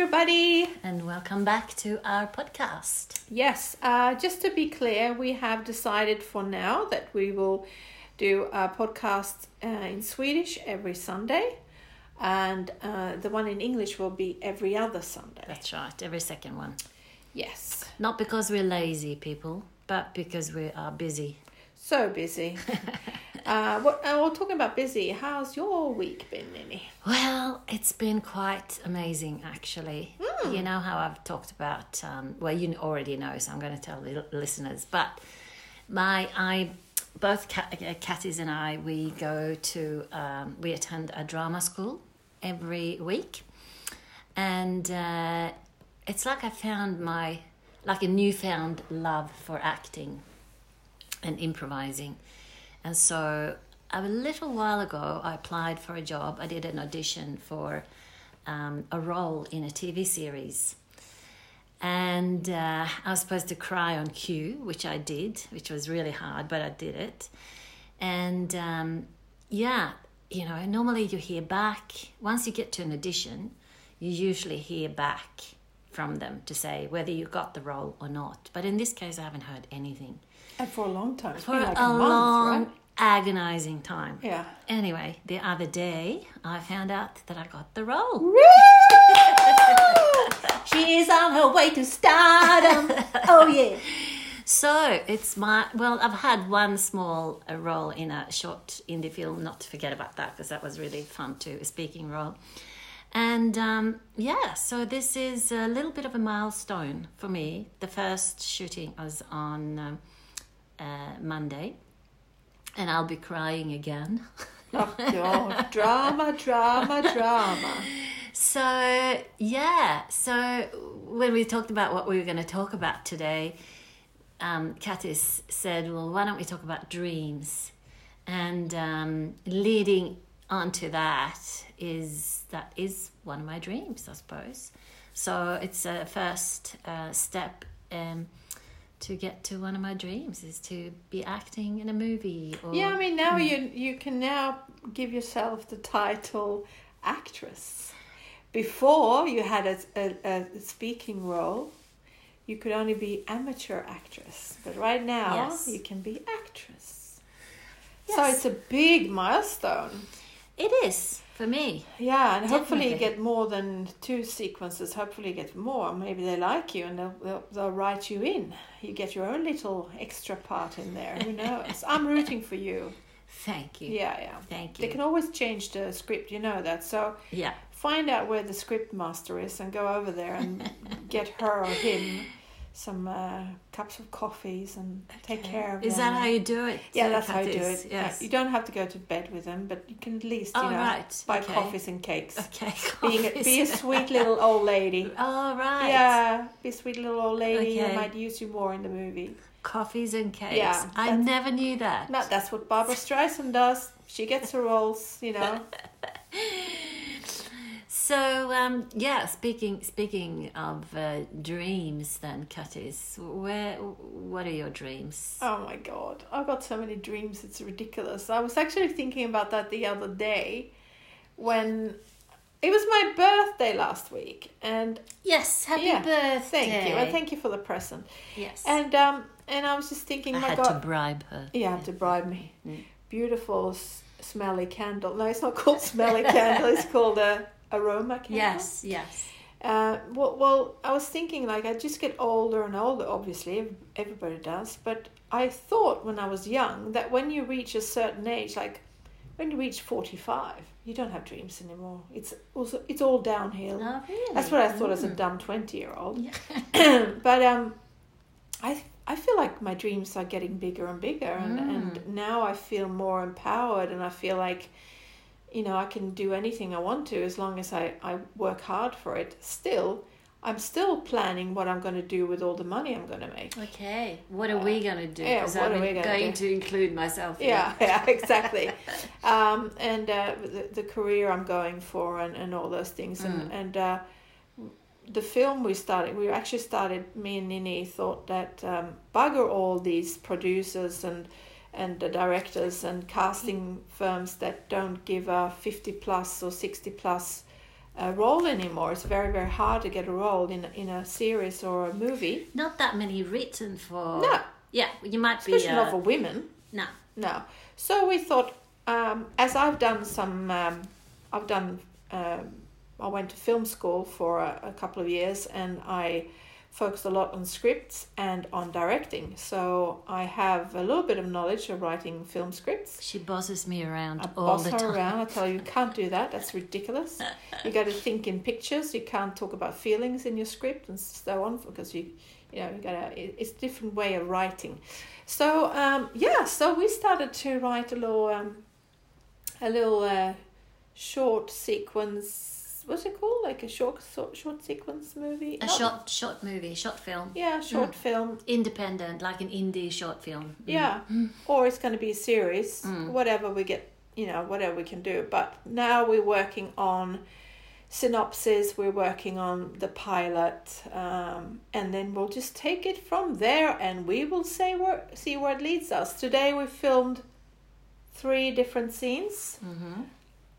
everybody. And welcome back to our podcast. Yes, uh, just to be clear, we have decided for now that we will do a podcast uh, in Swedish every Sunday, and uh, the one in English will be every other Sunday. That's right, every second one. Yes, Not because we're lazy people, but because we are busy. so busy. uh, what, uh, we're talking about busy. How's your week been, Nini? Well, it's been quite amazing actually. You know how I've talked about, um, well, you already know, so I'm going to tell the listeners. But my, I, both Kat, uh, and I, we go to, um, we attend a drama school every week. And uh, it's like I found my, like a newfound love for acting and improvising. And so a little while ago, I applied for a job. I did an audition for um, a role in a TV series. And uh, I was supposed to cry on cue, which I did, which was really hard, but I did it. And um, yeah, you know, normally you hear back, once you get to an audition, you usually hear back from them to say whether you got the role or not. But in this case, I haven't heard anything And for a long time. It's for been a, like a, month, long, right? agonizing time. Yeah. Anyway, the other day, I found out that I got the role. She's on her way to stardom. oh yeah. So it's my well, I've had one small uh, role in a short indie film. Not to forget about that because that was really fun too, a speaking role. And um, yeah, so this is a little bit of a milestone for me. The first shooting was on um, uh, Monday, and I'll be crying again. Oh God, drama, drama, drama. So, yeah, so when we talked about what we were going to talk about today, um, Katis said, Well, why don't we talk about dreams? And um, leading on to that is that is one of my dreams, I suppose. So, it's a first uh, step um, to get to one of my dreams is to be acting in a movie. Or, Yeah, I mean now hmm. you you can now give yourself the title actress. Before you had a, a, a speaking role, you could only be amateur actress. But right now Yes. you can be actress. So it's a big milestone. It is for me. Yeah, and hopefully you get more than two sequences. Hopefully you get more. Maybe they like you and they'll, they'll, they'll write you in. You get your own little extra part in there. Who knows? I'm rooting for you. Thank you. Yeah, yeah. Thank you. They can always change the script, you know that. So Yeah. find out where the script master is and go over there and get her or him some uh, cups of coffees and take care of Is them. that how you do it? Yeah, that's how you do it. Yes. You don't have to go to bed with them, but you can at least, you Oh, know, right. buy Okay. coffees and cakes. Okay. Being a, be a sweet little old lady. Oh right. Yeah, be a sweet little old lady. Okay. I might use you more in the movie. Coffees and cakes. Yeah, I never knew that. No, that's what Barbra Streisand does. She gets her roles, you know. So um, yeah, speaking speaking of uh, dreams, then Katis, where what are your dreams? Oh my god, I've got so many dreams, it's ridiculous. I was actually thinking about that the other day when it was my birthday last week, and Yes, happy Yeah, birthday. thank you, and thank you for the present. Yes. And um, and I was just thinking, I my had god, to bribe her. you had to bribe me. Mm. Beautiful, s- smelly candle. No, it's not called smelly candle. It's called a aroma candle. Yes, yes. Uh, well, well, I was thinking like I just get older and older. Obviously, everybody does. But I thought when I was young that when you reach a certain age, like when you reach forty-five, you don't have dreams anymore. It's also it's all downhill. Oh, really? That's what I thought as a Mm. dumb twenty-year-old. Yeah. but um, I I feel like my dreams are getting bigger and bigger, and, Mm. and now I feel more empowered, and I feel like, you know, I can do anything I want to as long as I I work hard for it. Still, I'm still planning what I'm going to do with all the money I'm going to make. Okay, what are we gonna do? yeah, what I'm are we gonna going do? to include myself. Yeah, yeah, exactly. um, and uh, the, the career I'm going for, and, and all those things, and Mm. and uh, the film we started, we actually started. Me and Nini thought that um, bugger all these producers and and the directors and casting firms that don't give a fifty plus or sixty plus a role anymore. It's very very hard to get a role in in a series or a movie. Not that many written for. No. Yeah, you might be. Especially not Uh, for women. no. No. So we thought, um, as I've done some, um, I've done, um, I went to film school for a, a couple of years and I focused a lot on scripts and on directing. So I have a little bit of knowledge of writing film scripts. She bosses me around I all boss the her time. around. I tell you, you can't do that. That's ridiculous. you got to think in pictures. You can't talk about feelings in your script and so on because you, you know, you got to. It's a different way of writing. So um, yeah, so we started to write a little, um, a little uh, short sequence. What's it called? Like a short, short, short sequence movie. A Not- short, short movie, short film, Yeah, short Mm. film. independent, like an indie short film. Mm. Yeah, or it's going to be a series, Mm. whatever we get, you know, whatever we can do. But now we're working on synopsis, we're working on the pilot, um, and then we'll just take it from there, and we will say where see where it leads us. Today we filmed three different scenes. Mm-hmm.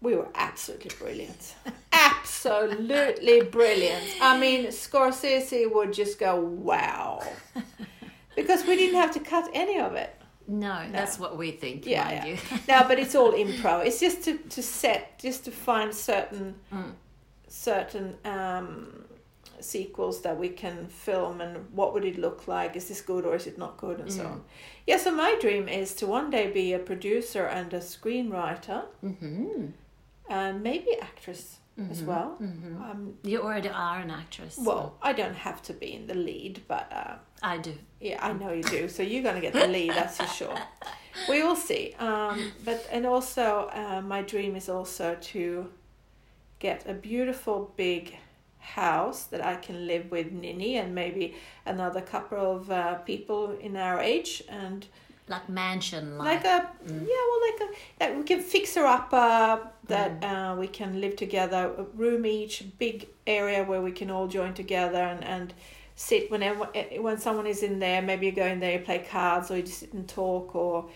We were absolutely brilliant. absolutely brilliant. I mean, Scorsese would just go, wow. Because we didn't have to cut any of it. No, that's what we think, Yeah, yeah. you. no, but it's all improv. It's just to, to set, just to find certain Mm. certain um, sequels that we can film and what would it look like? Is this good or is it not good and so Mm. on. Yeah, so my dream is to one day be a producer and a screenwriter Mm-hmm. And maybe actress as well. Mm-hmm. Um, You already are an actress. so well, I don't have to be in the lead, but uh, I do. Yeah, I know you do. So you're gonna get the lead, that's for sure. We will see. Um, but and also, uh, my dream is also to get a beautiful big house that I can live with Nini and maybe another couple of uh, people in our age and Like mansion, like like. a yeah, well, like a that we can fix her up. Uh, that uh, we can live together, a room each, big area where we can all join together and and sit whenever when someone is in there. Maybe you go in there, you play cards, or you just sit and talk, or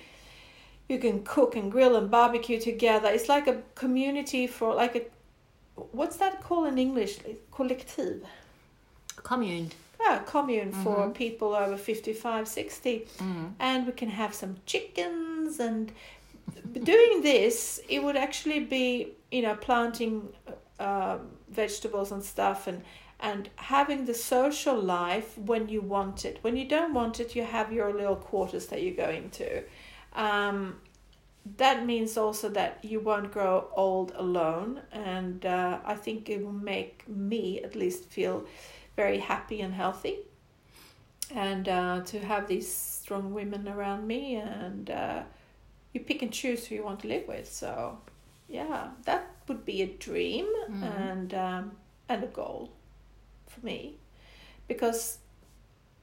you can cook and grill and barbecue together. It's like a community for like a what's that called in English? collective commune. Yeah, commune for people over 55, 60 Mm. and we can have some chickens and doing this it would actually be you know planting uh, vegetables and stuff and and having the social life when you want it. When you don't want it you have your little quarters that you go into. Um, that means also that you won't grow old alone. And uh, i think it will make me at least feel very happy and healthy. And uh, to have these strong women around me and uh, you pick and choose who you want to live with. So yeah that would be a dream and um, and a goal for me. Because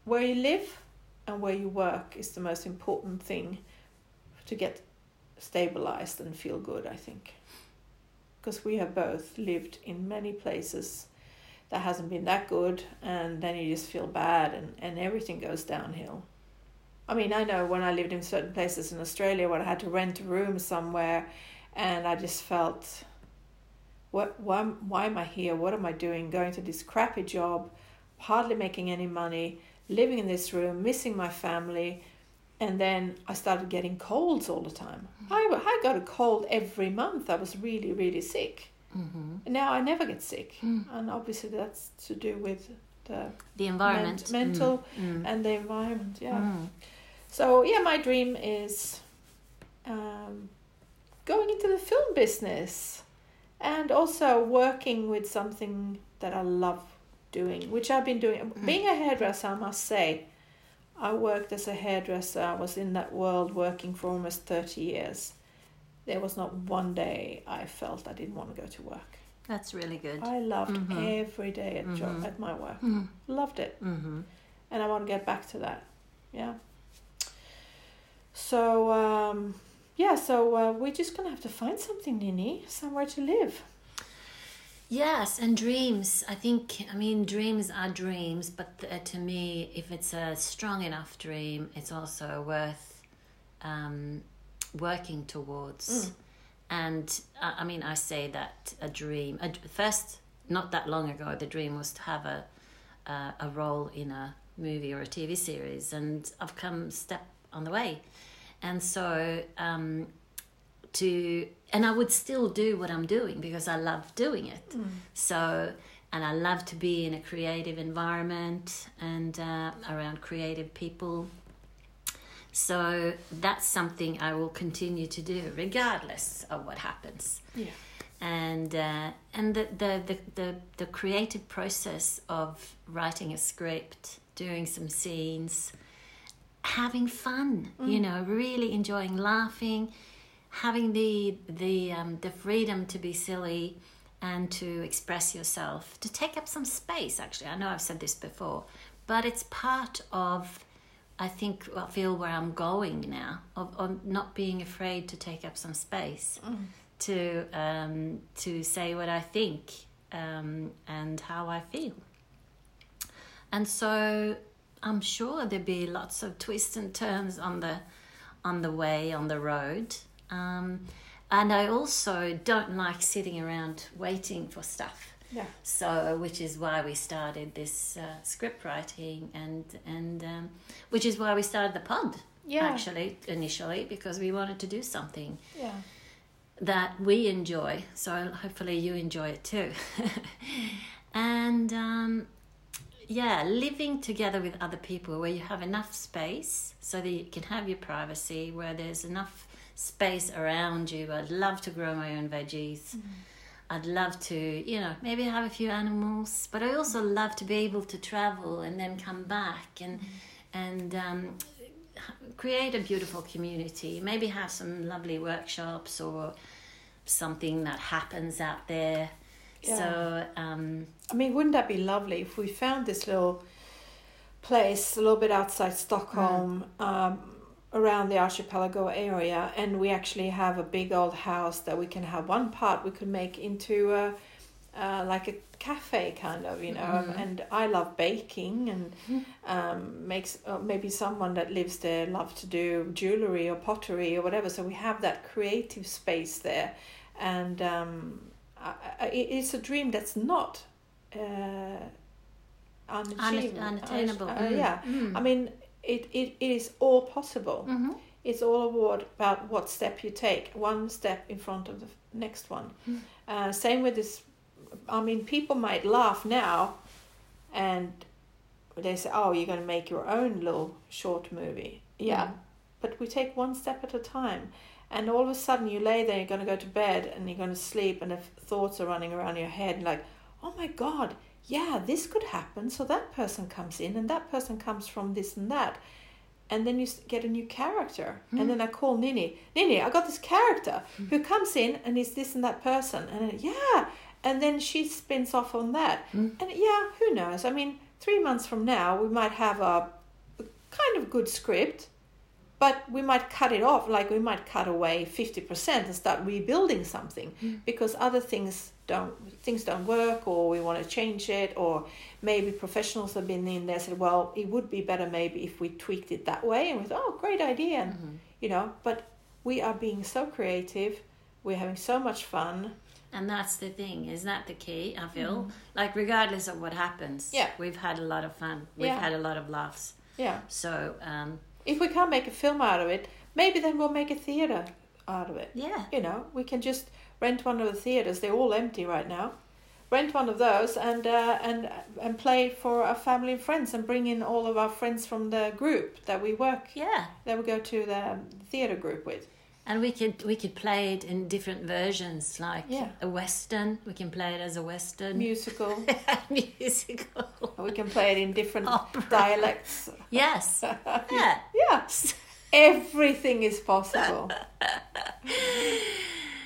where you live and where you work is the most important thing to get stabilized and feel good i think. Because we have both lived in many places that hasn't been that good and then you just feel bad and, and everything goes downhill. I mean i know when i lived in certain places in australia where i had to rent a room somewhere and i just felt what why, why am i here? What am i doing? Going to this crappy job hardly making any money living in this room missing my family and then i started getting colds all the time. Mm-hmm. I, I got a cold every month. I was really really sick Mm-hmm. now I never get sick, and obviously that's to do with the The environment. ment- mental Mm. and the environment. Yeah. Mm. So yeah, my dream is um, going into the film business, and also working with something that I love doing, which I've been doing. Being a hairdresser, I must say, I worked as a hairdresser. I was in that world working for almost thirty years. There was not one day I felt I didn't want to go to work. That's really good. I loved Mhm. every day at job Mhm. at my work. Mm. Loved it, Mm-hmm. and I want to get back to that. Yeah. So um, yeah, so uh, we're just gonna have to find something, Nini, somewhere to live. Yes, and dreams. I think, I mean, dreams are dreams, but uh, to me, if it's a strong enough dream, it's also worth um, working towards. and uh, I mean, I say that a dream. A, first, not that long ago, the dream was to have a uh, a role in a movie or a TV series, and I've come step on the way, and so um, to and I would still do what I'm doing because I love doing it. So and I love to be in a creative environment and uh, around creative people. So that's something I will continue to do regardless of what happens Yeah. and uh, and the, the, the, the, the creative process of writing a script, doing some scenes, having fun, you know, really enjoying laughing, having the the um, the freedom to be silly and to express yourself, to take up some space. Actually, I know I've said this before, but it's part of. I think I feel where I'm going now of, of not being afraid to take up some space to um, to say what I think um, and how I feel. And so I'm sure there'll be lots of twists and turns on the on the way on the road. Um, and I also don't like sitting around waiting for stuff. Yeah. So, which is why we started this uh, script writing, and and um, which is why we started the pod. Yeah. Actually, initially, because we wanted to do something Yeah. that we enjoy. So hopefully you enjoy it too. and um, yeah, living together with other people where you have enough space so that you can have your privacy, where there's enough space around you. I'd love to grow my own veggies. I'd love to, you know, maybe have a few animals, but I also love to be able to travel and then come back and and um, create a beautiful community. Maybe have some lovely workshops or something that happens out there. So um, I mean, wouldn't that be lovely if we found this little place a little bit outside Stockholm, um, around the archipelago area, and we actually have a big old house that we can have one part we could make into a, uh, like a cafe kind of, you know. Mhm. And I love baking, and um, makes uh, maybe someone that lives there love to do jewelry or pottery or whatever. So we have that creative space there, and um, I, I, it's a dream that's not. Uh, unachievable. unattainable. Uh, Mm. yeah, Mm. I mean, it, it, it is all possible. Mhm. It's all about, about what step you take, one step in front of the next one. Mm. Uh, same with this. I mean, people might laugh now, and they say, "Oh, you're going to make your own little short movie." Yeah, Mm. but we take one step at a time. And all of a sudden, you lay there, you're going to go to bed, and you're going to sleep, and the thoughts are running around your head, and like, "Oh my God, yeah, this could happen." So that person comes in, and that person comes from this and that, and then you get a new character. And then I call Nini, Nini, I got this character who comes in and is this and that person, and then, yeah, and then she spins off on that, Mm. and yeah, who knows? I mean, three months from now, we might have a, a kind of good script, but we might cut it off. Like we might cut away fifty percent and start rebuilding something because other things don't things don't work, or we want to change it, or maybe professionals have been in there said, well, it would be better maybe if we tweaked it that way, and we thought, oh, great idea, and Mhm. you know. But we are being so creative, we're having so much fun. And that's the thing, is that the key? I feel like regardless of what happens, Yeah. we've had a lot of fun. We've Yeah. had a lot of laughs. Yeah. So um, If we can't make a film out of it, maybe then we'll make a theater out of it. yeah, You know, we can just rent one of the theaters. They're all empty right now. Rent one of those and uh, and and play for our family and friends, and bring in all of our friends from the group that we work yeah. that we go to the theater group with. And we could we could play it in different versions, like Yeah. a western. We can play it as a western Musical. musical. we can play it in different Opera. dialects. Yes. Yeah. Yeah, everything is possible.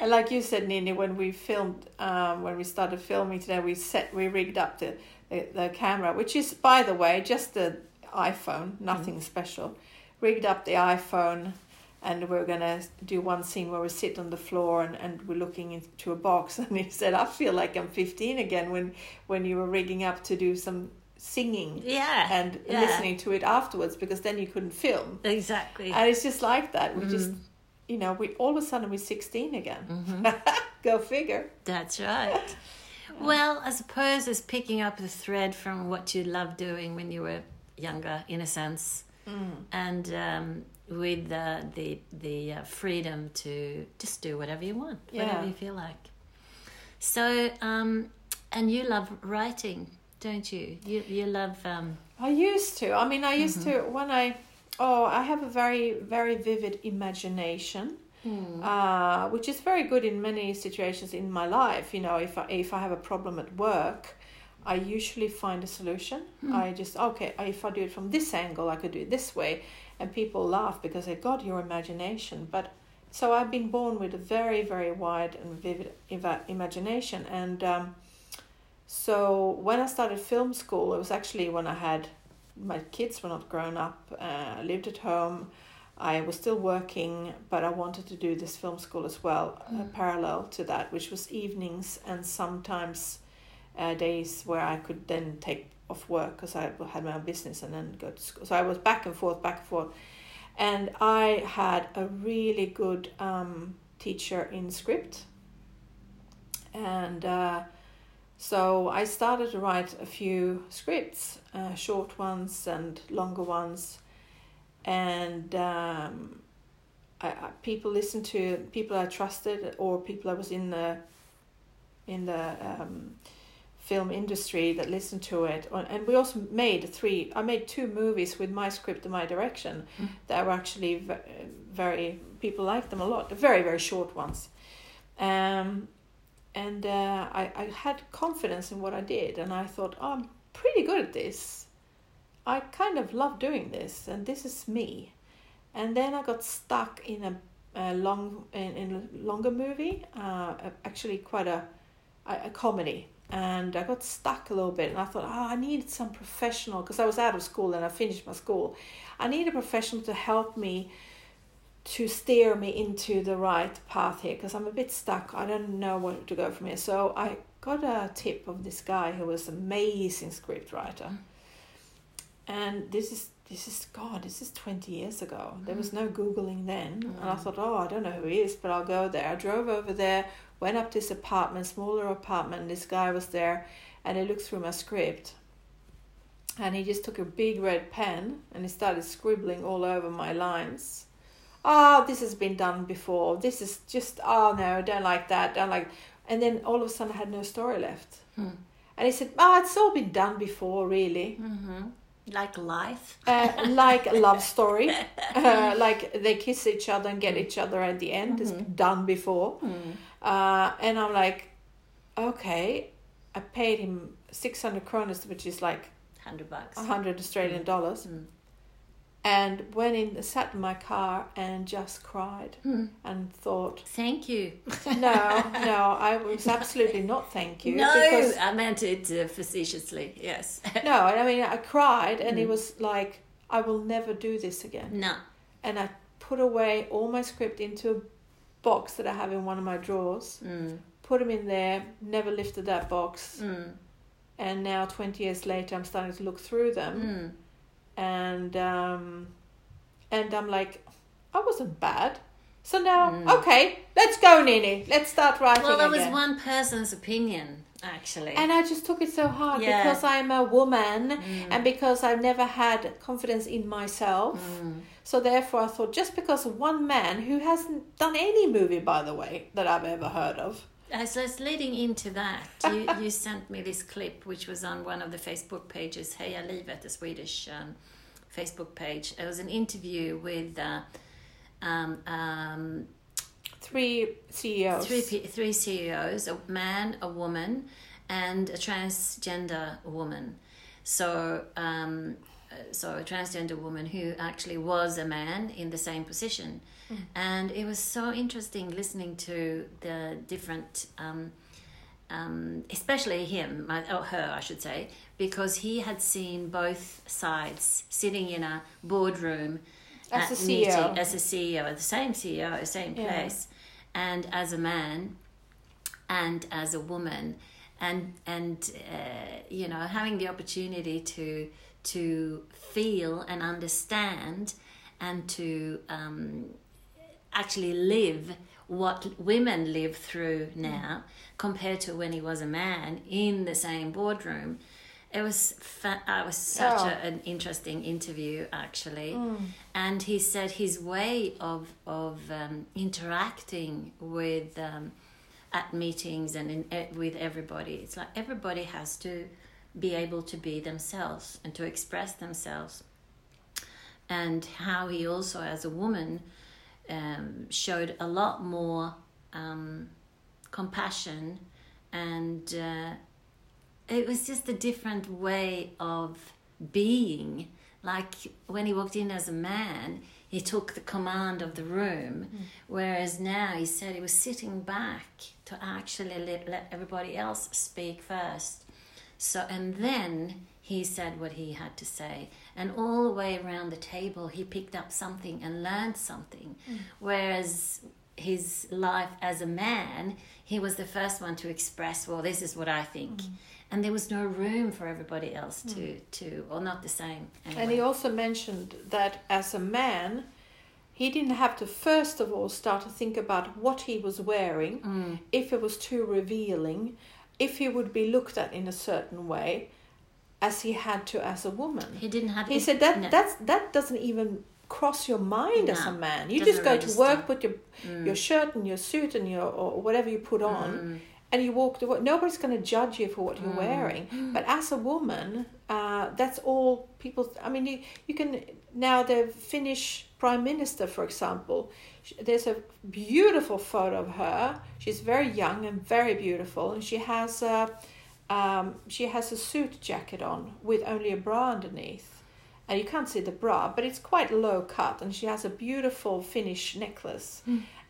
and like you said, Nini, when we filmed, um, when we started filming today, we set, we rigged up the, the, the camera, which is, by the way, just the iPhone, nothing special. Rigged up the iPhone, and we're gonna do one scene where we sit on the floor and, and we're looking into a box. And he said, "I feel like I'm 15 again when when you were rigging up to do some singing." Yeah. and yeah. listening to it afterwards because then you couldn't film. Exactly. And it's just like that. We just Mm. you know, we all of a sudden we're 16 again. Mm-hmm. Go figure. That's right. Well, I suppose it's picking up the thread from what you loved doing when you were younger, in a sense, and um, with uh, the the uh, freedom to just do whatever you want, whatever you feel like. So, um, and you love writing, don't you? You you love um, I used to. I mean, I used Mm-hmm. to when I. Oh, I have a very, very vivid imagination, Hmm. uh, which is very good in many situations in my life. You know, if I, if I have a problem at work, I usually find a solution. Hmm. I just okay, if I do it from this angle, I could do it this way, and people laugh because they got your imagination. But so I've been born with a very, very wide and vivid imagination, and um, so when I started film school, it was actually when I had my kids were not grown up. Uh, I lived at home. I was still working, but I wanted to do this film school as well, uh, parallel to that, which was evenings and sometimes uh, days where I could then take off work because I had my own business and then go to school. So I was back and forth, back and forth. And I had a really good um, teacher in script. And uh, so I started to write a few scripts, uh, short ones and longer ones, and um, I, I, people listened to people I trusted or people I was in the in the um, film industry that listened to it. And we also made three. I made two movies with my script and my direction Mm. that were actually very people liked them a lot. Very very short ones. Um, and uh, I, I had confidence in what I did, and I thought, oh, I'm pretty good at this. I kind of love doing this, and this is me. And then I got stuck in a, a long, in, in a longer movie, uh, actually quite a, a, a comedy, and I got stuck a little bit. And I thought, oh, I needed some professional because I was out of school and I finished my school. I need a professional to help me to steer me into the right path here because I'm a bit stuck. I don't know where to go from here. So I got a tip of this guy who was amazing script writer. And this is this is God, this is twenty years ago. There was mm. no Googling then. And I mm. thought, oh, I don't know who he is, but I'll go there. I drove over there, went up to his apartment, smaller apartment, this guy was there and he looked through my script. And he just took a big red pen and he started scribbling all over my lines oh, this has been done before. This is just, oh no, don't like that, don't like. And then all of a sudden I had no story left. Hmm. And he said, oh, it's all been done before, really. Mm-hmm. like life. Uh, like a love story, uh, like they kiss each other and get each other at the end. It's been done before. Uh, and I'm like, okay, I paid him 600 kronas, which is like Hundred bucks. 100 Australian dollars. Mm. And went in, sat in my car and just cried Hmm. and thought, Thank you. no, no, I was absolutely not thank you. no, Because, I meant it uh, facetiously. Yes. no, I mean, I cried and Mm. it was like, I will never do this again. no. And I put away all my script into a box that I have in one of my drawers, Mm. put them in there, never lifted that box. Mm. And now, 20 years later, I'm starting to look through them. Mm. And, um, and I'm like, I wasn't bad. So now, Mm. okay, let's go, Nini. Let's start writing Well, that was one person's opinion, actually. And I just took it so hard Yeah. because I'm a woman Mm. and because I've never had confidence in myself. Mm. So therefore, I thought just because of one man who hasn't done any movie, by the way, that I've ever heard of. As I was leading into that, you, you sent me this clip, which was on one of the Facebook pages, Heja Livet, the Swedish um, Facebook page. It was an interview with uh, um, um, Three CEOs. three, three CEOs a man, a woman, and a transgender woman. So, um, uh, so a transgender woman who actually was a man in the same position. And it was so interesting listening to the different, um, um, especially him, uh, or her, I should say, because he had seen both sides sitting in a boardroom As a meeting- CEO. as a CEO, the same CEO, same Yeah. place, and as a man and as a woman, and and uh, you know having the opportunity to to feel and understand and to um, actually live what women live through now compared to when he was a man in the same boardroom. It was fa- uh, it was such Oh. a, an interesting interview actually, and he said his way of of um, interacting with um, at meetings and in, eh, with everybody. It's like everybody has to be able to be themselves and to express themselves. And how he also, as a woman, um, showed a lot more um, compassion and uh, it was just a different way of being. Like when he walked in as a man, he took the command of the room, whereas now he said he was sitting back to actually let, let everybody else speak first. So, and then he said what he had to say. And all the way around the table, he picked up something and learned something. Mm. Whereas his life as a man, he was the first one to express, well, this is what I think. Mm. And there was no room for everybody else to, mm. to or not the same. Anyway. And he also mentioned that as a man, he didn't have to first of all start to think about what he was wearing, Mm. if it was too revealing, if he would be looked at in a certain way, as he had to as a woman. he didn't have He said that no. that's that doesn't even cross your mind as a man. You just go register. to work, put your Mm. your shirt and your suit and your or whatever you put on, Mm. and you walk to work. Nobody's going to judge you for what you're Mm. wearing. But as a woman, uh, that's all people. I mean, you, you can now the Finnish prime minister, for example. There's a beautiful photo of her. She's very young and very beautiful, and she has a um, she has a suit jacket on with only a bra underneath. And you can't see the bra, but it's quite low cut, and she has a beautiful Finnish necklace,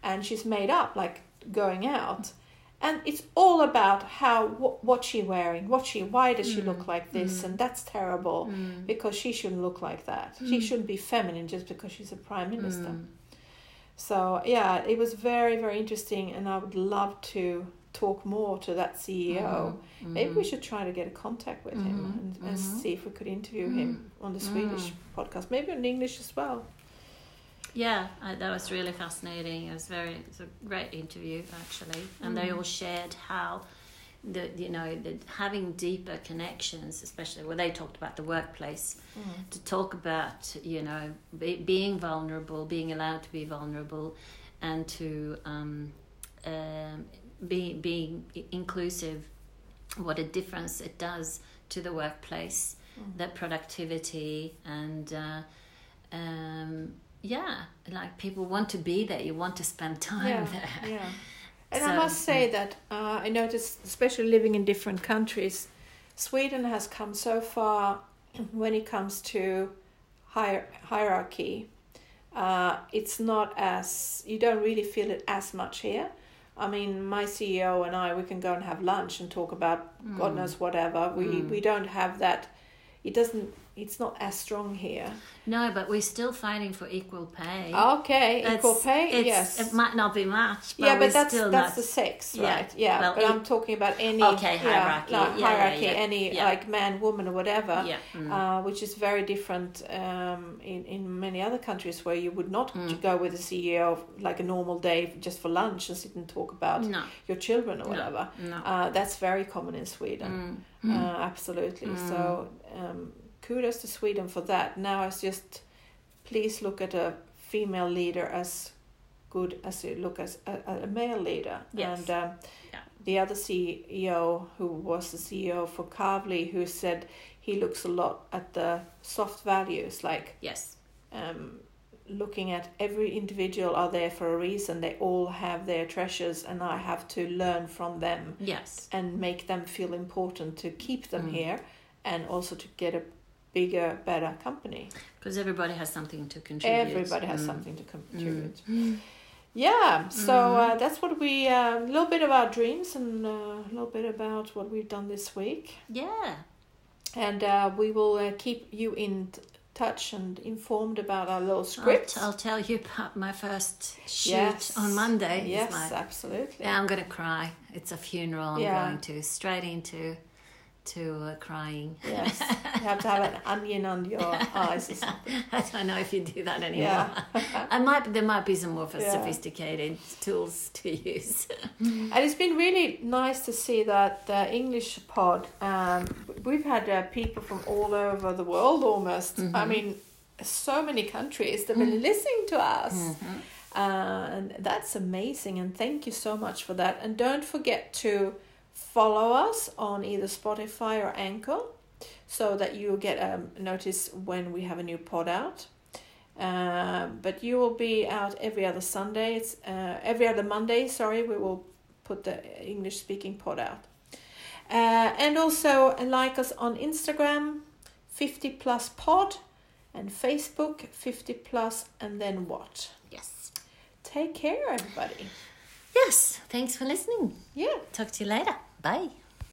and she's made up like going out, and it's all about how wh- what she wearing, what she, why does she look mm. like this, mm. and that's terrible mm. because she shouldn't look like that. She shouldn't be feminine just because she's a prime minister. So yeah, it was very very interesting, and I would love to talk more to that CEO. Mm-hmm. Maybe we should try to get a contact with him mm-hmm. and, and mm-hmm. see if we could interview him on the Swedish podcast, maybe in English as well. Yeah, I, that was really fascinating. It was very, it was a great interview actually, and they all shared how the you know the having deeper connections, especially where they talked about the workplace, to talk about you know be, being vulnerable, being allowed to be vulnerable, and to um, um, be being inclusive. What a difference it does to the workplace, the productivity and. Uh, um, yeah, like people want to be there. You want to spend time yeah, there. yeah. And I must say that uh, I noticed, especially living in different countries, Sweden has come so far when it comes to hier- hierarchy. Uh, it's not as you don't really feel it as much here. I mean, my CEO and I, we can go and have lunch and talk about God Mm. knows whatever. We we don't have that. It doesn't. It's not as strong here. No, but we're still fighting for equal pay. Okay, It's- equal pay. yes. It might not be much, but yeah, but that's still that's not. the sex, right? Yeah, Well, but it- I'm talking about any Okay, yeah, hierarchy. no, Yeah, yeah, hierarchy, yeah. any Yeah. like man, woman, or whatever, yeah. mm. uh, which is very different um, in in many other countries where you would not Mm. go with the CEO like a normal day just for lunch and sit and talk about no, your children or No. whatever. no. Uh, that's very common in Sweden. Mm. Uh, absolutely. Mm. So um, kudos to Sweden for that. Now it's just please look at a female leader as good as you look as a, a male leader. Yes. And um, Yeah. the other CEO who was the CEO for Kavli who said he looks a lot at the soft values like Yes. um, looking at every individual are there for a reason. They all have their treasures and I have to learn from them Yes. and make them feel important to keep them Mm. here and also to get a bigger, better company. Because everybody has something to contribute. Everybody has Mm. something to contribute. Mm. Yeah, so Mm. uh, that's what we, uh, a little bit of our dreams and uh, a little bit about what we've done this week. Yeah. And uh, we will uh, keep you in t- touch and informed about our little I'll, scripts. I'll tell you about my first shoot Yes. on Monday. Yes, my- absolutely. yeah, I'm going to cry. It's a funeral I'm Yeah. going to, straight into to uh, crying. Yes, you have to have an onion under your eyes or something. I don't know if you do that anymore. Yeah. I might. There might be some more Yeah. sophisticated tools to use. And it's been really nice to see that the English pod. Um, we've had uh, people from all over the world almost. I mean, so many countries that have been listening to us. Uh, and that's amazing. And thank you so much for that. And don't forget to follow us on either Spotify or Anchor so that you get a notice when we have a new pod out. Uh, but you will be out every other Sunday. It's uh, every other Monday. Sorry, we will put the English speaking pod out. Uh, and also like us on Instagram, 50 plus pod, and Facebook, 50 plus, and then what? Yes. Take care, everybody. Yes. Thanks for listening. Yeah. Talk to you later. Bye.